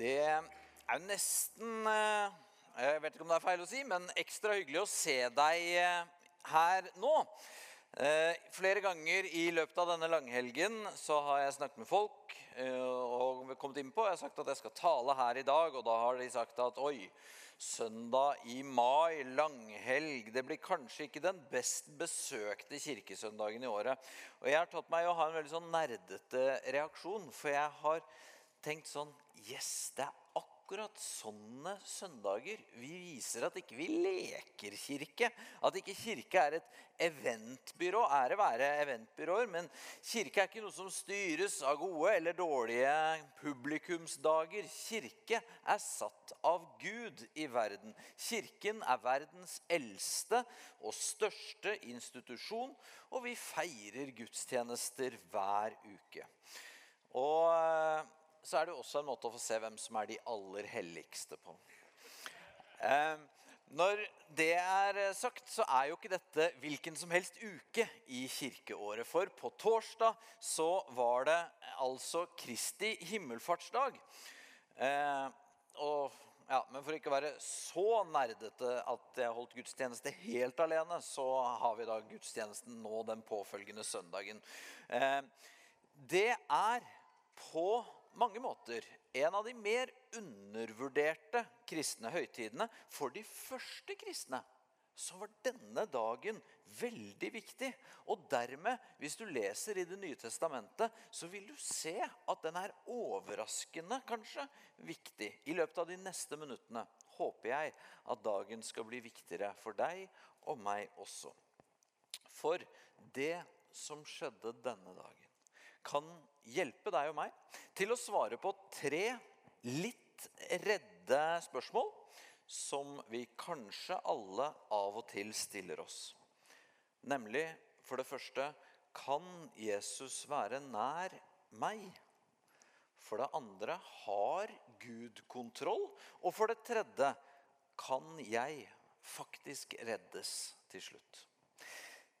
Det er jo nesten eh, Jeg vet ikke om det er feil å si, men ekstra hyggelig å se deg eh, her nå. Eh, flere ganger i løpet av denne langhelgen så har jeg snakket med folk og kommet inn på, Jeg har sagt at jeg skal tale her i dag, og da har de sagt at oi, søndag i mai, langhelg Det blir kanskje ikke den best besøkte kirkesøndagen i året. Og jeg har tatt meg å ha en veldig sånn nerdete reaksjon, for jeg har tenkt sånn Yes, det er akkurat sånne søndager vi viser at ikke vi leker kirke. At ikke kirke er et eventbyrå. Ære være eventbyråer, men kirke er ikke noe som styres av gode eller dårlige publikumsdager. Kirke er satt av Gud i verden. Kirken er verdens eldste og største institusjon, og vi feirer gudstjenester hver uke. Og så er det også en måte å få se hvem som er de aller helligste på. Eh, når det er sagt, så er jo ikke dette hvilken som helst uke i kirkeåret. For på torsdag så var det altså Kristi himmelfartsdag. Eh, og, ja, men for ikke å være så nerdete at jeg holdt gudstjeneste helt alene, så har vi da gudstjenesten nå den påfølgende søndagen. Eh, det er på mange måter en av de mer undervurderte kristne høytidene. For de første kristne så var denne dagen veldig viktig. Og dermed, hvis du leser i Det nye testamentet, så vil du se at den er overraskende kanskje viktig. I løpet av de neste minuttene håper jeg at dagen skal bli viktigere for deg og meg også. For det som skjedde denne dagen kan hjelpe deg og meg til å svare på tre litt redde spørsmål som vi kanskje alle av og til stiller oss. Nemlig for det første kan Jesus være nær meg? For det andre har Gud kontroll? Og for det tredje kan jeg faktisk reddes til slutt?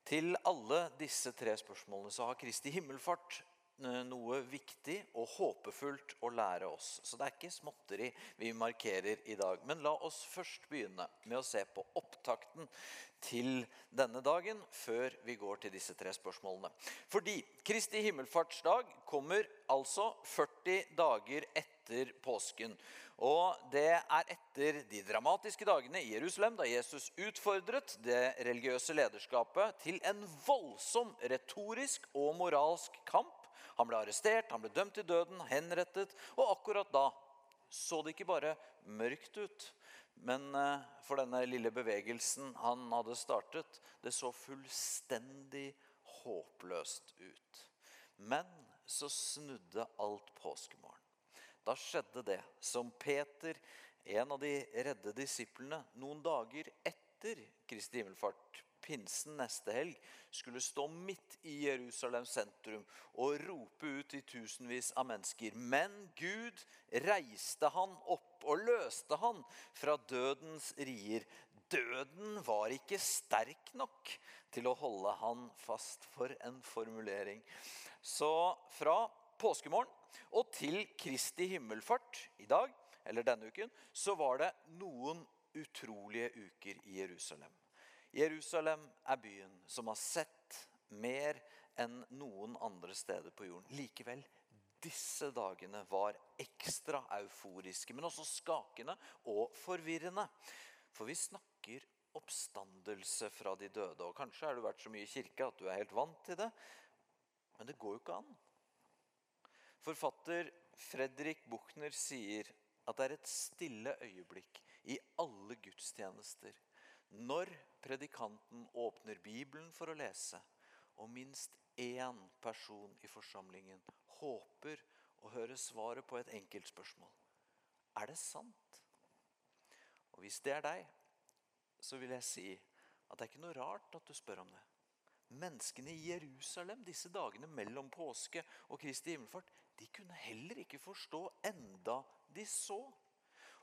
Til alle disse tre spørsmålene så har Kristi himmelfart noe viktig og håpefullt å lære oss. Så det er ikke småtteri vi markerer i dag. Men la oss først begynne med å se på opptakten til denne dagen før vi går til disse tre spørsmålene. Fordi Kristi himmelfartsdag kommer altså 40 dager etter påsken. Og det er etter de dramatiske dagene i Jerusalem da Jesus utfordret det religiøse lederskapet til en voldsom retorisk og moralsk kamp han ble arrestert, han ble dømt til døden, henrettet. Og akkurat da så det ikke bare mørkt ut, men eh, for denne lille bevegelsen han hadde startet, det så fullstendig håpløst ut. Men så snudde alt påskemorgen. Da skjedde det som Peter, en av de redde disiplene, noen dager etter Kristi himmelfart pinsen neste helg skulle stå midt i Jerusalem sentrum og rope ut til tusenvis av mennesker. Men Gud reiste han opp og løste han fra dødens rier. Døden var ikke sterk nok til å holde han fast. For en formulering. Så fra påskemorgen og til Kristi himmelfart i dag, eller denne uken, så var det noen utrolige uker i Jerusalem. Jerusalem er byen som har sett mer enn noen andre steder på jorden. Likevel, disse dagene var ekstra euforiske, men også skakende og forvirrende. For vi snakker oppstandelse fra de døde. Og kanskje har du vært så mye i kirke at du er helt vant til det. Men det går jo ikke an. Forfatter Fredrik Buchner sier at det er et stille øyeblikk i alle gudstjenester når predikanten åpner Bibelen for å lese, og minst én person i forsamlingen håper å høre svaret på et enkelt spørsmål Er det sant? Og Hvis det er deg, så vil jeg si at det er ikke noe rart at du spør om det. Menneskene i Jerusalem disse dagene mellom påske og Kristi himmelfart de kunne heller ikke forstå enda de så.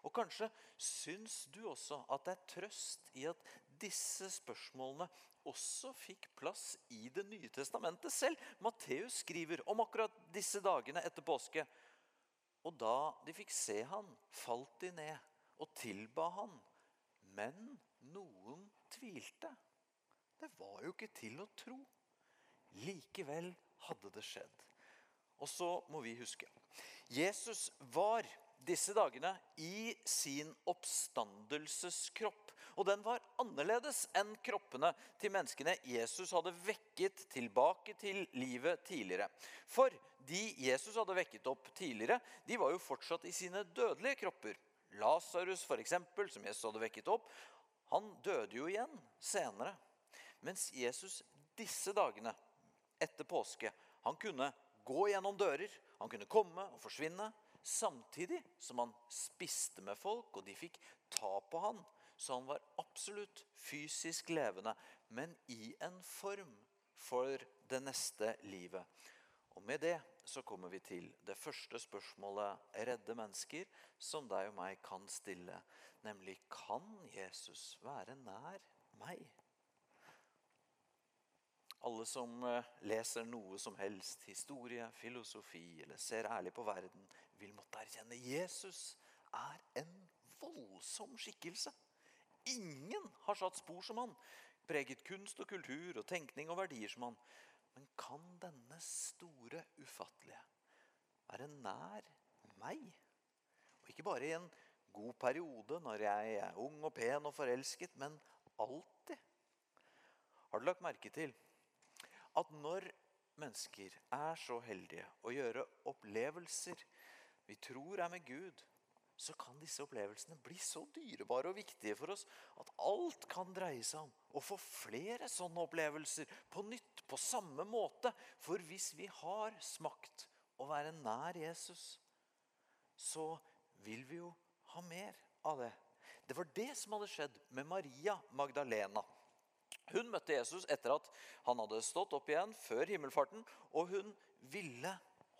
Og kanskje syns du også at det er trøst i at disse spørsmålene også fikk plass i Det nye testamentet selv. Matteus skriver om akkurat disse dagene etter påske. Og da de fikk se han, falt de ned og tilba han. Men noen tvilte. Det var jo ikke til å tro. Likevel hadde det skjedd. Og så må vi huske Jesus var disse dagene i sin oppstandelseskropp. Og den var annerledes enn kroppene til menneskene Jesus hadde vekket tilbake til livet tidligere. For de Jesus hadde vekket opp tidligere, de var jo fortsatt i sine dødelige kropper. Lasarus, f.eks., som Jesus hadde vekket opp, han døde jo igjen senere. Mens Jesus disse dagene etter påske han kunne gå gjennom dører, han kunne komme og forsvinne. Samtidig som han spiste med folk, og de fikk ta på han. Så han var absolutt fysisk levende, men i en form for det neste livet. Og Med det så kommer vi til det første spørsmålet redde mennesker som deg og meg kan stille. Nemlig kan Jesus være nær meg? Alle som eh, leser noe som helst, historie, filosofi eller ser ærlig på verden, vil måtte erkjenne Jesus er en voldsom skikkelse. Ingen har satt spor som han, preget kunst og kultur og tenkning og verdier som han. Men kan denne store ufattelige være nær meg? Og ikke bare i en god periode når jeg er ung og pen og forelsket, men alltid. Har du lagt merke til at når mennesker er så heldige å gjøre opplevelser vi tror er med Gud, så kan disse opplevelsene bli så dyrebare og viktige for oss at alt kan dreie seg om å få flere sånne opplevelser på nytt, på samme måte. For hvis vi har smakt å være nær Jesus, så vil vi jo ha mer av det. Det var det som hadde skjedd med Maria Magdalena. Hun møtte Jesus etter at han hadde stått opp igjen før himmelfarten, og hun ville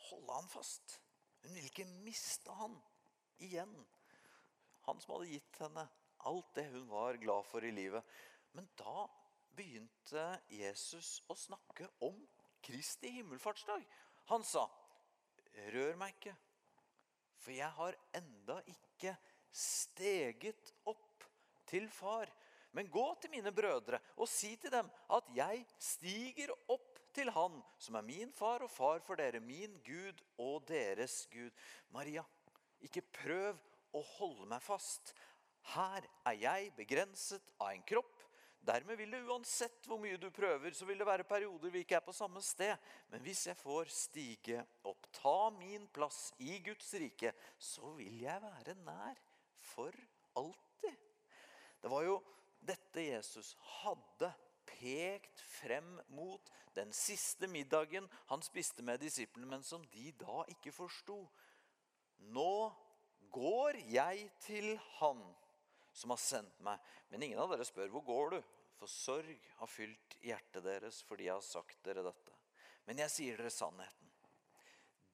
holde han fast. Hun ville ikke miste han igjen. Han som hadde gitt henne alt det hun var glad for i livet. Men da begynte Jesus å snakke om Kristi himmelfartsdag. Han sa, 'Rør meg ikke, for jeg har enda ikke steget opp til far.' Men gå til mine brødre og si til dem at jeg stiger opp til Han som er min far og far for dere, min Gud og deres Gud. Maria, ikke prøv å holde meg fast. Her er jeg begrenset av en kropp. Dermed vil det uansett hvor mye du prøver, så vil det være perioder vi ikke er på samme sted. Men hvis jeg får stige opp, ta min plass i Guds rike, så vil jeg være nær for alltid. Det var jo dette Jesus hadde pekt frem mot den siste middagen han spiste med disiplene, men som de da ikke forsto. Nå går jeg til Han som har sendt meg. Men ingen av dere spør hvor går du? For sorg har fylt hjertet deres fordi jeg har sagt dere dette. Men jeg sier dere sannheten.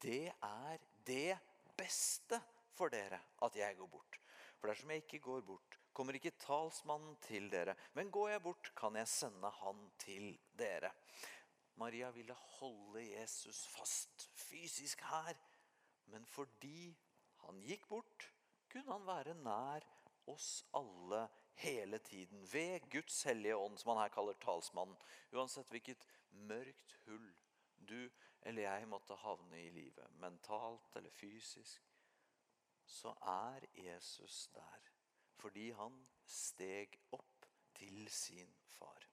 Det er det beste for dere at jeg går bort. For dersom jeg ikke går bort, kommer ikke talsmannen til dere. Men går jeg bort, kan jeg sende han til dere. Maria ville holde Jesus fast fysisk her. Men fordi han gikk bort, kunne han være nær oss alle hele tiden. Ved Guds hellige ånd, som han her kaller talsmannen. Uansett hvilket mørkt hull du eller jeg måtte havne i livet, mentalt eller fysisk, så er Jesus der fordi han steg opp til sin far.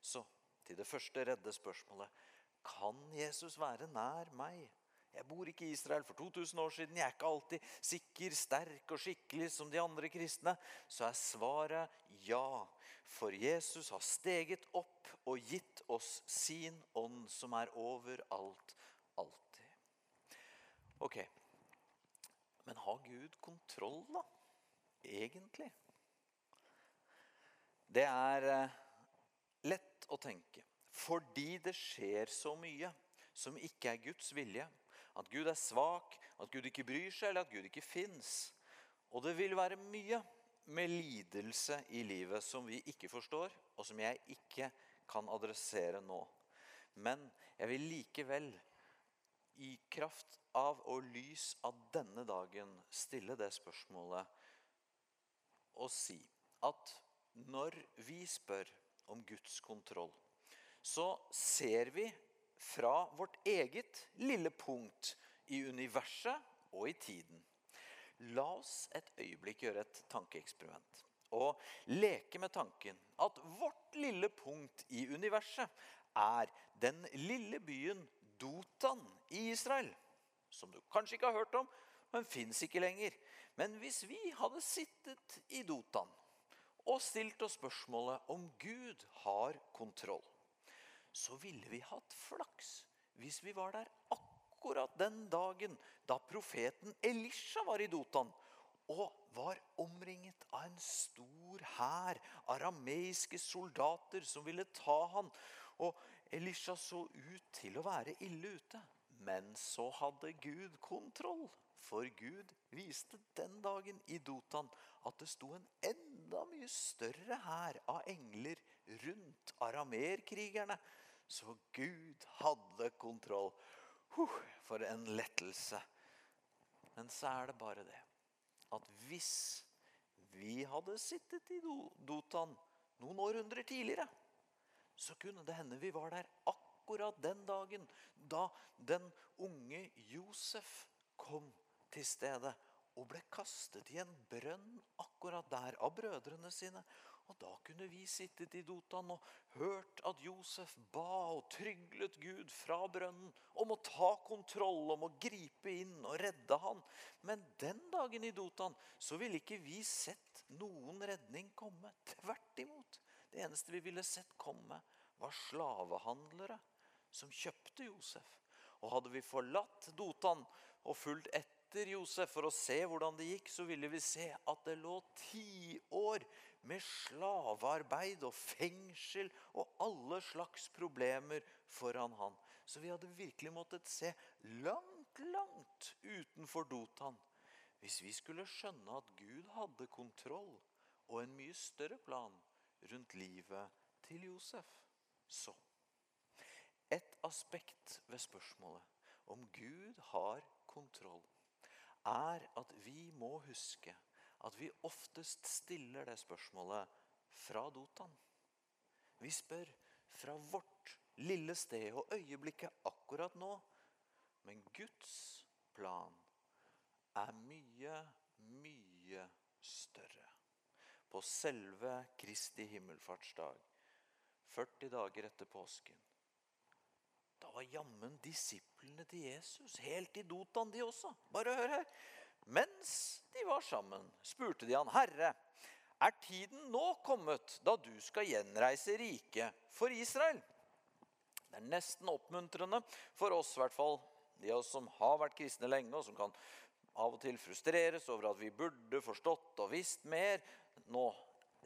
Så til det første redde spørsmålet kan Jesus være nær meg? Jeg bor ikke i Israel for 2000 år siden. Jeg er ikke alltid sikker, sterk og skikkelig som de andre kristne. Så er svaret ja. For Jesus har steget opp og gitt oss sin ånd, som er overalt, alltid. Ok, men har Gud kontroll, da? Egentlig? Det er eh, lett å tenke. Fordi det skjer så mye som ikke er Guds vilje. At Gud er svak, at Gud ikke bryr seg, eller at Gud ikke fins. Og det vil være mye med lidelse i livet som vi ikke forstår, og som jeg ikke kan adressere nå. Men jeg vil likevel i kraft av og lys av denne dagen stille det spørsmålet og si at når vi spør om Guds kontroll, så ser vi fra vårt eget lille punkt i universet og i tiden. La oss et øyeblikk gjøre et tankeeksperiment og leke med tanken at vårt lille punkt i universet er den lille byen Dotan i Israel. Som du kanskje ikke har hørt om, men fins ikke lenger. Men hvis vi hadde sittet i Dotan og stilt oss spørsmålet om Gud har kontroll, så ville vi hatt flaks hvis vi var der akkurat den dagen da profeten Elisha var i Dotan og var omringet av en stor hær arameiske soldater som ville ta han. Og Elisha så ut til å være ille ute. Men så hadde Gud kontroll. For Gud viste den dagen i Dotan at det sto en enda mye større hær av engler rundt arameerkrigerne. Så Gud hadde kontroll. Huh, for en lettelse. Men så er det bare det at hvis vi hadde sittet i Dotan noen århundrer tidligere, så kunne det hende vi var der akkurat den dagen da den unge Josef kom til stede og ble kastet i en brønn akkurat der av brødrene sine. Og da kunne vi sittet i Dotan og hørt at Josef ba og tryglet Gud fra brønnen om å ta kontroll, om å gripe inn og redde han. Men den dagen i Dotan så ville ikke vi sett noen redning komme. Tvert imot. Det eneste vi ville sett komme, var slavehandlere som kjøpte Josef. Og hadde vi forlatt Dotan og fulgt etter Josef for å se hvordan det gikk, så ville vi se at det lå tiår med slavearbeid og fengsel og alle slags problemer foran han. Så vi hadde virkelig måttet se langt, langt utenfor Dotan hvis vi skulle skjønne at Gud hadde kontroll og en mye større plan rundt livet til Josef. Så Et aspekt ved spørsmålet om Gud har kontroll, er at vi må huske at vi oftest stiller det spørsmålet fra Dotan. Vi spør fra vårt lille sted og øyeblikket akkurat nå. Men Guds plan er mye, mye større. På selve Kristi himmelfartsdag, 40 dager etter påsken, da var jammen disiplene til Jesus helt i Dotan, de også. Bare hør her. Mens de var sammen, spurte de han, 'Herre, er tiden nå kommet da du skal gjenreise riket for Israel?' Det er nesten oppmuntrende for oss, i hvert fall de av oss som har vært kristne lenge, og som kan av og til frustreres over at vi burde forstått og visst mer. Nå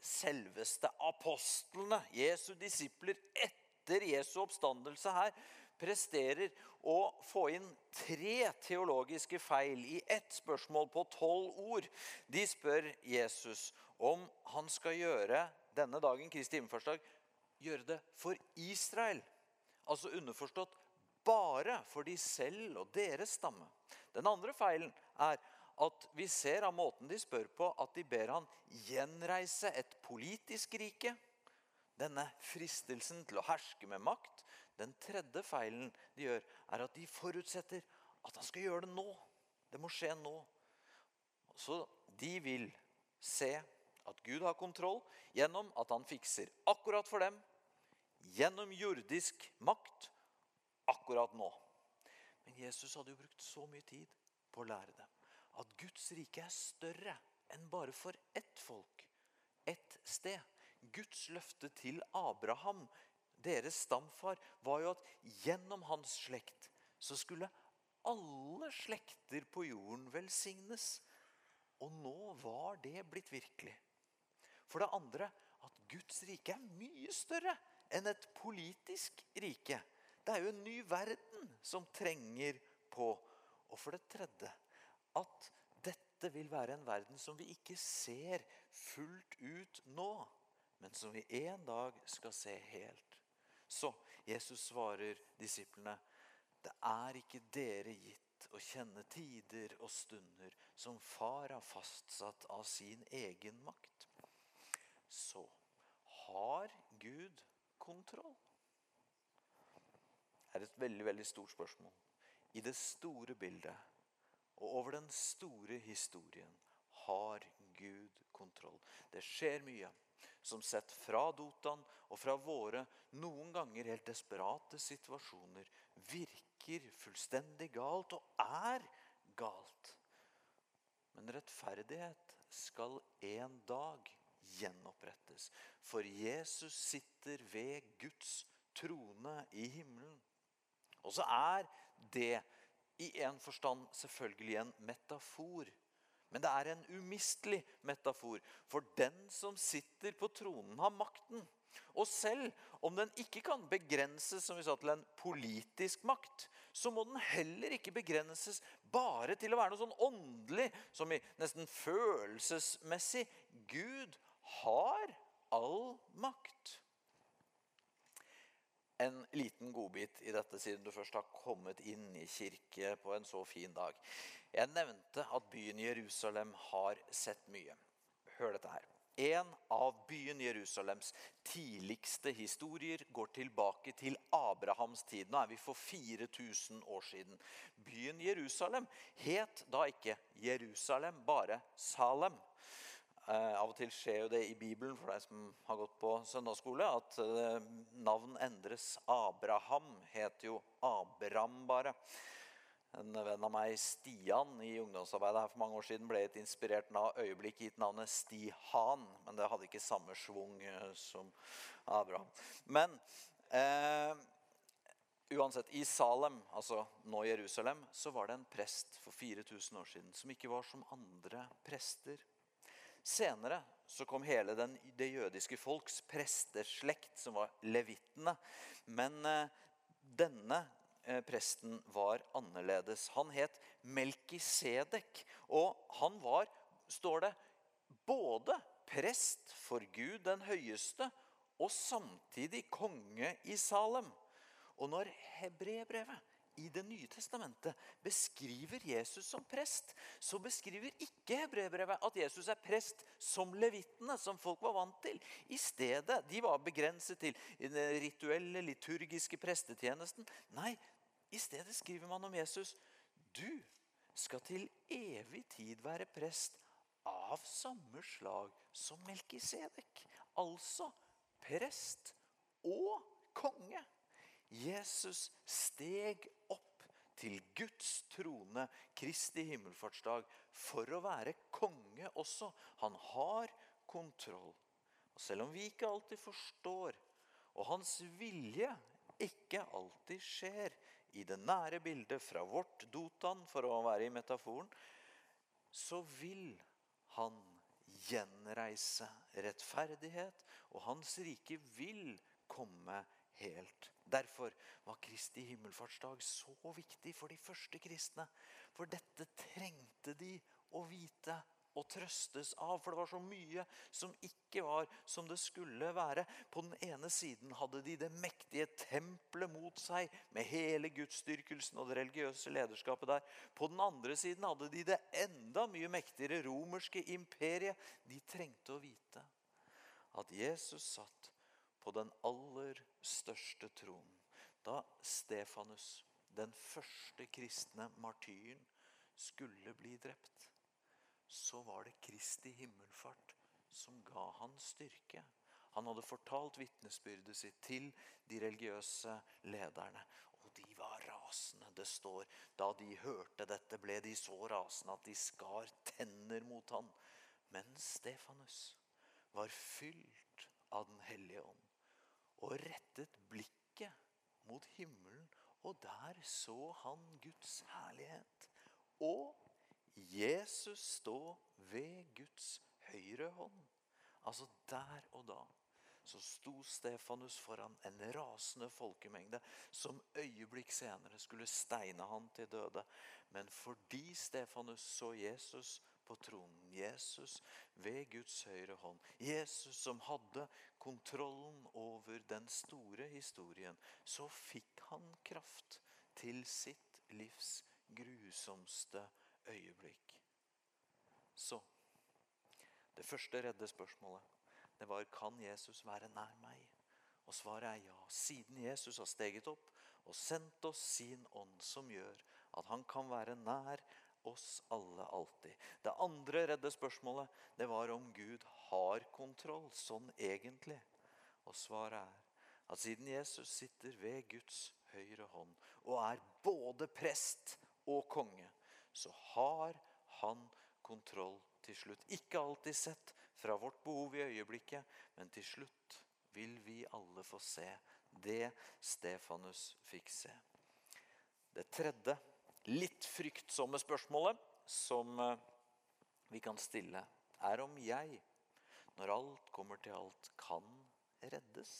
selveste apostlene, Jesu disipler etter Jesu oppstandelse her, presterer å få inn tre teologiske feil i ett spørsmål på tolv ord. De spør Jesus om han skal gjøre denne dagen, Kristi himmelfartsdag, gjøre det for Israel. Altså underforstått bare for de selv og deres stamme. Den andre feilen er at vi ser av måten de spør på, at de ber han gjenreise et politisk rike. Denne fristelsen til å herske med makt den tredje feilen de gjør, er at de forutsetter at han skal gjøre det nå. Det må skje nå. Så de vil se at Gud har kontroll gjennom at han fikser akkurat for dem, gjennom jordisk makt, akkurat nå. Men Jesus hadde jo brukt så mye tid på å lære dem at Guds rike er større enn bare for ett folk, ett sted. Guds løfte til Abraham deres stamfar, var jo at gjennom hans slekt så skulle alle slekter på jorden velsignes. Og nå var det blitt virkelig. For det andre at Guds rike er mye større enn et politisk rike. Det er jo en ny verden som trenger på. Og for det tredje at dette vil være en verden som vi ikke ser fullt ut nå, men som vi en dag skal se helt. Så Jesus svarer disiplene, Det er ikke dere gitt å kjenne tider og stunder som far har fastsatt av sin egen makt. Så har Gud kontroll? Det er et veldig, veldig stort spørsmål. I det store bildet og over den store historien har Gud kontroll. Det skjer mye som sett fra Dotan og fra våre noen ganger helt desperate situasjoner virker fullstendig galt og er galt. Men rettferdighet skal en dag gjenopprettes. For Jesus sitter ved Guds trone i himmelen. Og så er det i en forstand selvfølgelig en metafor men det er en umistelig metafor. For den som sitter på tronen, har makten. Og selv om den ikke kan begrenses som vi sa, til en politisk makt, så må den heller ikke begrenses bare til å være noe sånn åndelig, som i nesten følelsesmessig. Gud har all makt en liten godbit i dette, siden du først har kommet inn i kirke på en så fin dag. Jeg nevnte at byen Jerusalem har sett mye. Hør dette her. En av byen Jerusalems tidligste historier går tilbake til Abrahams tid. Nå er vi for 4000 år siden. Byen Jerusalem het da ikke Jerusalem, bare Salem. Eh, av og til skjer jo det i Bibelen for deg som har gått på søndagsskole, at eh, navn endres. Abraham heter jo Abram bare. En venn av meg, Stian, i ungdomsarbeidet her for mange år siden ble et inspirert øyeblikk gitt navnet Stihan, men det hadde ikke samme schwung eh, som Abraham. Men eh, uansett, i Salem, altså nå Jerusalem, så var det en prest for 4000 år siden som ikke var som andre prester. Senere så kom hele den, det jødiske folks presteslekt, som var levittene. Men eh, denne eh, presten var annerledes. Han het Melkisedek. Og han var, står det, både prest for Gud den høyeste og samtidig konge i Salem. Og når hebreerbrevet i Det nye testamentet beskriver Jesus som prest, så beskriver ikke hebreerbrevet at Jesus er prest som levittene, som folk var vant til. I stedet, De var begrenset til den rituelle, liturgiske prestetjenesten. Nei, i stedet skriver man om Jesus du skal til evig tid være prest av samme slag som Melkisedek. Altså prest og konge. Jesus steg opp til Guds trone Kristi himmelfartsdag for å være konge også. Han har kontroll. Og Selv om vi ikke alltid forstår, og hans vilje ikke alltid skjer i det nære bildet fra vårt Dotan, for å være i metaforen, så vil han gjenreise rettferdighet, og hans rike vil komme helt. Derfor var Kristi himmelfartsdag så viktig for de første kristne. For dette trengte de å vite og trøstes av. For det var så mye som ikke var som det skulle være. På den ene siden hadde de det mektige tempelet mot seg, med hele gudsdyrkelsen og det religiøse lederskapet der. På den andre siden hadde de det enda mye mektigere romerske imperiet. De trengte å vite at Jesus satt på den aller største tronen. Da Stefanus, den første kristne martyren, skulle bli drept, så var det Kristi himmelfart som ga han styrke. Han hadde fortalt vitnesbyrdet sitt til de religiøse lederne. Og de var rasende. Det står da de hørte dette, ble de så rasende at de skar tenner mot han. Men Stefanus var fylt av Den hellige ånd og rettet blikket mot himmelen, og der så han Guds herlighet. Og Jesus stå ved Guds høyre hånd. Altså der og da så sto Stefanus foran en rasende folkemengde som øyeblikk senere skulle steine han til døde. Men fordi Stefanus så Jesus på tronen. Jesus ved Guds høyre hånd. Jesus som hadde kontrollen over den store historien. Så fikk han kraft til sitt livs grusomste øyeblikk. Så det første redde spørsmålet det var kan Jesus være nær meg. Og svaret er ja. Siden Jesus har steget opp og sendt oss sin ånd, som gjør at han kan være nær oss alle alltid. Det andre redde spørsmålet det var om Gud har kontroll sånn egentlig. Og svaret er at siden Jesus sitter ved Guds høyre hånd og er både prest og konge, så har han kontroll til slutt. Ikke alltid sett fra vårt behov i øyeblikket, men til slutt vil vi alle få se det Stefanus fikk se. Det tredje litt fryktsomme spørsmålet som eh, vi kan stille, er om jeg, når alt kommer til alt, kan reddes.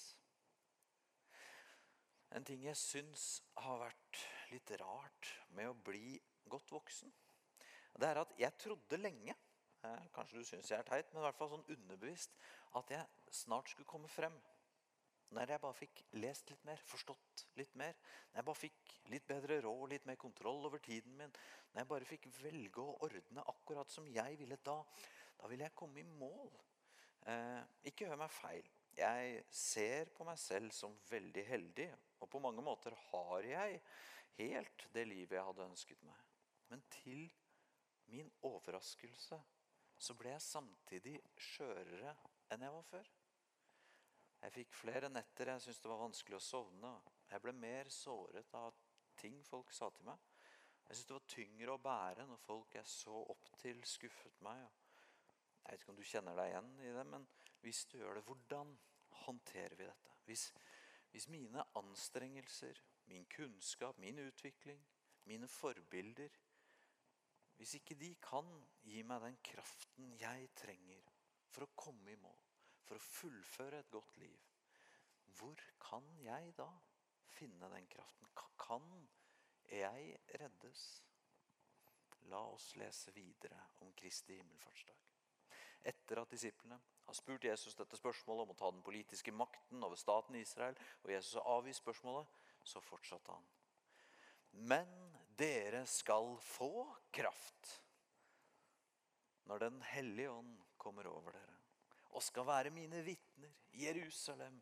En ting jeg syns har vært litt rart med å bli godt voksen, det er at jeg trodde lenge eh, Kanskje du syns jeg er teit, men i hvert fall sånn underbevisst at jeg snart skulle komme frem. Når jeg bare fikk lest litt mer, forstått litt mer, når jeg bare fikk litt bedre råd, litt mer kontroll over tiden min, når jeg bare fikk velge å ordne akkurat som jeg ville da, da ville jeg komme i mål. Eh, ikke hør meg feil. Jeg ser på meg selv som veldig heldig, og på mange måter har jeg helt det livet jeg hadde ønsket meg. Men til min overraskelse så ble jeg samtidig skjørere enn jeg var før. Jeg fikk flere netter jeg syntes det var vanskelig å sovne. Jeg ble mer såret av ting folk sa til meg. Jeg syntes det var tyngre å bære når folk jeg så opp til, skuffet meg. Jeg vet ikke om du kjenner deg igjen i det, men hvis du gjør det, hvordan håndterer vi dette? Hvis, hvis mine anstrengelser, min kunnskap, min utvikling, mine forbilder Hvis ikke de kan gi meg den kraften jeg trenger for å komme i mål, for å fullføre et godt liv, hvor kan jeg da finne den kraften? Kan jeg reddes? La oss lese videre om Kristi himmelfartsdag. Etter at disiplene har spurt Jesus dette spørsmålet om å ta den politiske makten over staten Israel, og Jesus har avvist spørsmålet, så fortsatte han. Men dere skal få kraft når Den hellige ånd kommer over dere og skal være mine vitner i Jerusalem,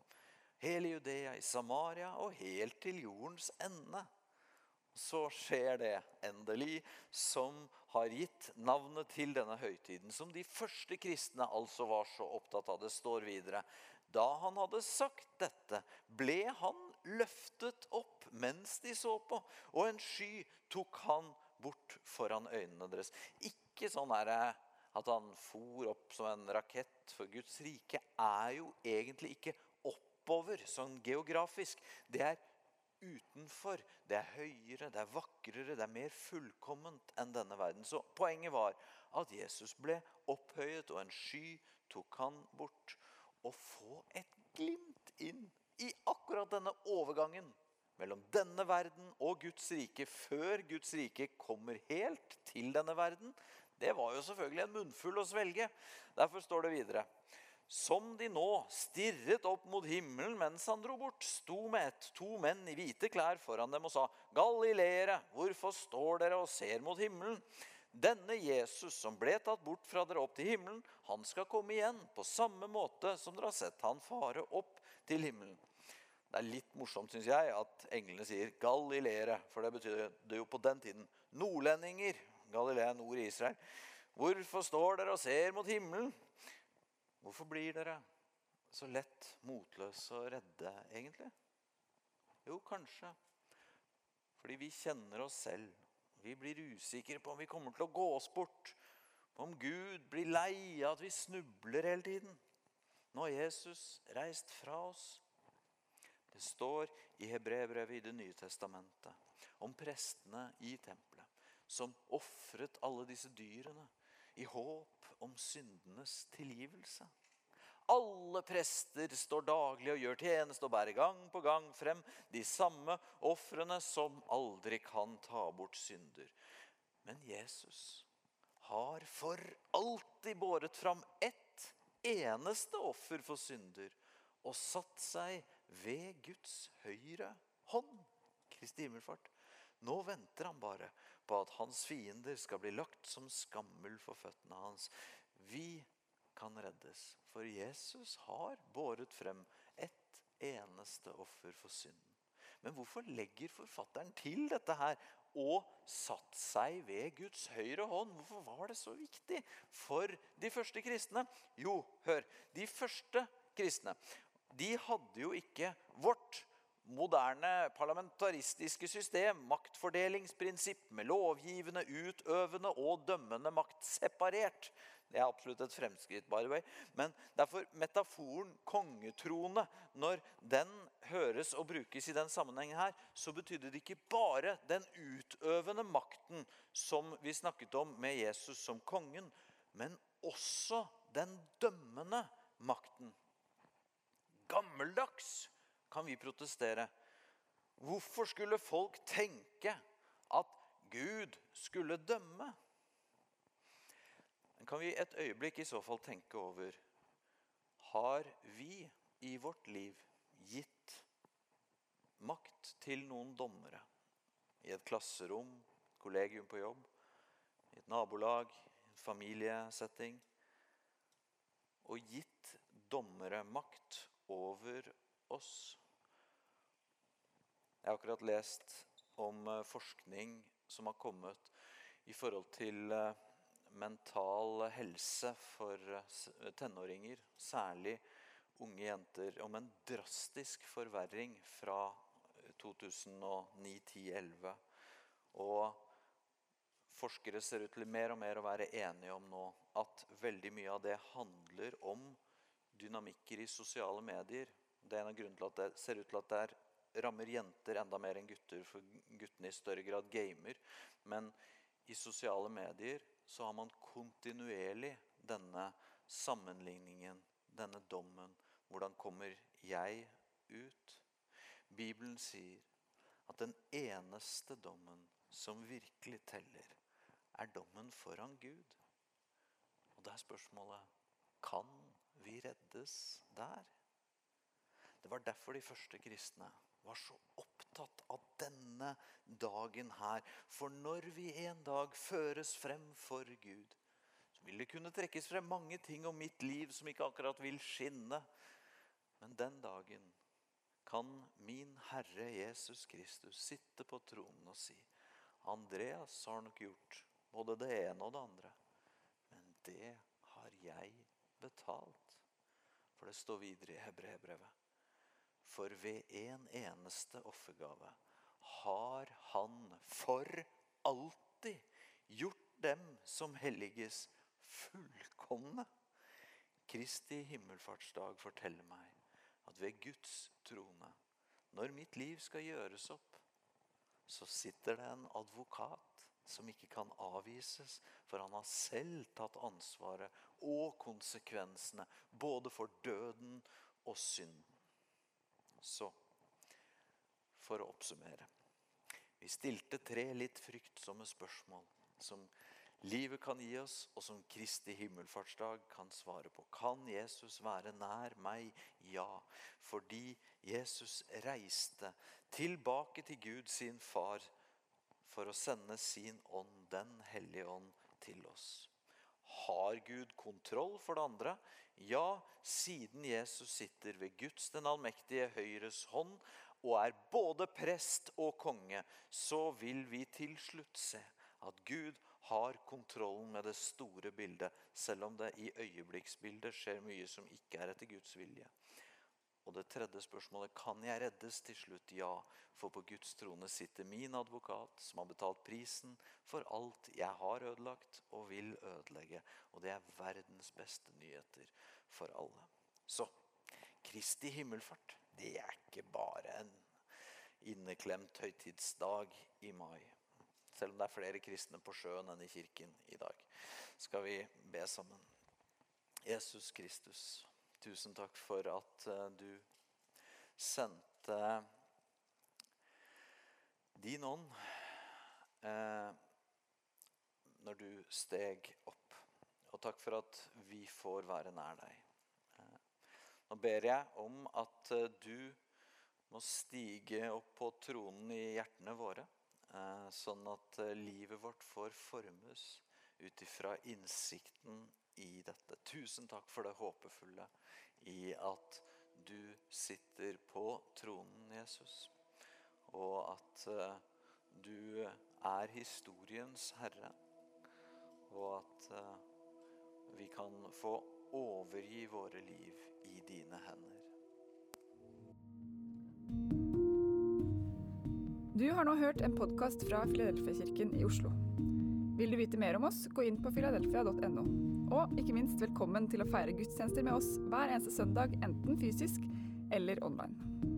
hele Judea, i Samaria og helt til jordens ende. Så skjer det endelig, som har gitt navnet til denne høytiden, som de første kristne altså var så opptatt av. Det står videre. Da han hadde sagt dette, ble han løftet opp mens de så på, og en sky tok han bort foran øynene deres. Ikke sånn er det at han for opp som en rakett. For Guds rike er jo egentlig ikke oppover sånn geografisk. Det er utenfor. Det er høyere, det er vakrere, det er mer fullkomment enn denne verden. Så poenget var at Jesus ble opphøyet, og en sky tok han bort. Å få et glimt inn i akkurat denne overgangen mellom denne verden og Guds rike før Guds rike kommer helt til denne verden, det var jo selvfølgelig en munnfull å svelge. Derfor står det videre. Som de nå stirret opp mot himmelen mens han dro bort, sto med ett to menn i hvite klær foran dem og sa, Galileere, hvorfor står dere og ser mot himmelen? Denne Jesus som ble tatt bort fra dere opp til himmelen, han skal komme igjen på samme måte som dere har sett han fare opp til himmelen. Det er litt morsomt synes jeg, at englene sier 'galileere', for det betyr det jo på den tiden nordlendinger. Galilea nord i Israel. Hvorfor står dere og ser mot himmelen? Hvorfor blir dere så lett motløse og redde, egentlig? Jo, kanskje fordi vi kjenner oss selv. Vi blir usikre på om vi kommer til å gå oss bort. Om Gud blir lei av at vi snubler hele tiden. Nå har Jesus reist fra oss. Det står i Hebrebrevet i Det nye testamentet om prestene i tempelet som ofret alle disse dyrene i håp om syndenes tilgivelse. Alle prester står daglig og gjør tjeneste og bærer gang på gang frem de samme ofrene som aldri kan ta bort synder. Men Jesus har for alltid båret fram ett eneste offer for synder og satt seg ved Guds høyre hånd. Kristi himmelfart Nå venter han bare på at hans fiender skal bli lagt som skammel for føttene hans. Vi kan reddes, for Jesus har båret frem ett eneste offer for synden. Men hvorfor legger forfatteren til dette her og satt seg ved Guds høyre hånd? Hvorfor var det så viktig for de første kristne? Jo, hør. De første kristne de hadde jo ikke vårt moderne parlamentaristiske system, maktfordelingsprinsipp med lovgivende, utøvende og dømmende makt separert. Det er absolutt et fremskritt, by the way. Men derfor metaforen kongetrone, når den høres og brukes i den sammenhengen her, så betydde det ikke bare den utøvende makten som vi snakket om med Jesus som kongen, men også den dømmende makten. Gammeldags, kan vi protestere. Hvorfor skulle folk tenke at Gud skulle dømme? Kan vi et øyeblikk i så fall tenke over Har vi i vårt liv gitt makt til noen dommere? I et klasserom, kollegium på jobb, i et nabolag, en familiesetting. Og gitt dommere makt over oss. Jeg har akkurat lest om eh, forskning som har kommet i forhold til eh, mental helse for eh, tenåringer, særlig unge jenter, om en drastisk forverring fra 2009, 10, 11. Og forskere ser ut til mer og mer å være enige om nå at veldig mye av det handler om dynamikker i sosiale medier. Det er en av grunnene til at det ser ut til at det er, rammer jenter enda mer enn gutter, for guttene i større grad gamer. Men i sosiale medier så har man kontinuerlig denne sammenligningen, denne dommen. Hvordan kommer jeg ut? Bibelen sier at den eneste dommen som virkelig teller, er dommen foran Gud. Og da er spørsmålet kan vi reddes der? Det var derfor de første kristne var så opptatt av denne dagen her. For når vi en dag føres frem for Gud, så vil det kunne trekkes frem mange ting om mitt liv som ikke akkurat vil skinne. Men den dagen kan min Herre Jesus Kristus sitte på tronen og si Andreas har nok gjort både det ene og det andre, men det har jeg betalt. For det står videre i Hebreerbrevet. For ved en eneste offergave har han for alltid gjort dem som helliges, fullkomne. Kristi himmelfartsdag forteller meg at ved Guds trone, når mitt liv skal gjøres opp, så sitter det en advokat som ikke kan avvises, for han har selv tatt ansvaret og konsekvensene både for døden og synden. Så for å oppsummere. Vi stilte tre litt fryktsomme spørsmål som livet kan gi oss, og som Kristi himmelfartsdag kan svare på. Kan Jesus være nær meg? Ja. Fordi Jesus reiste tilbake til Gud sin far for å sende sin ånd, Den hellige ånd, til oss. Har Gud kontroll for det andre? Ja, siden Jesus sitter ved Guds den allmektige høyres hånd og er både prest og konge, så vil vi til slutt se at Gud har kontrollen med det store bildet, selv om det i øyeblikksbildet skjer mye som ikke er etter Guds vilje. Og det tredje spørsmålet kan jeg reddes til slutt? Ja, for på Guds trone sitter min advokat, som har betalt prisen for alt jeg har ødelagt og vil ødelegge. Og det er verdens beste nyheter for alle. Så Kristi himmelfart, det er ikke bare en inneklemt høytidsdag i mai. Selv om det er flere kristne på sjøen enn i kirken i dag, skal vi be sammen. Jesus Kristus. Tusen takk for at eh, du sendte din ånd eh, når du steg opp. Og takk for at vi får være nær deg. Eh, nå ber jeg om at eh, du må stige opp på tronen i hjertene våre. sånn at livet vårt får formes ut ifra innsikten i dette. Tusen takk for det håpefulle i at du sitter på tronen, Jesus. Og at eh, du er historiens herre. Og at eh, vi kan få overgi våre liv i dine hender. Du har nå hørt en podkast fra Filadelfia-kirken i Oslo. Vil du vite mer om oss, gå inn på filadelfia.no. Og ikke minst velkommen til å feire gudstjenester med oss hver eneste søndag, enten fysisk eller online.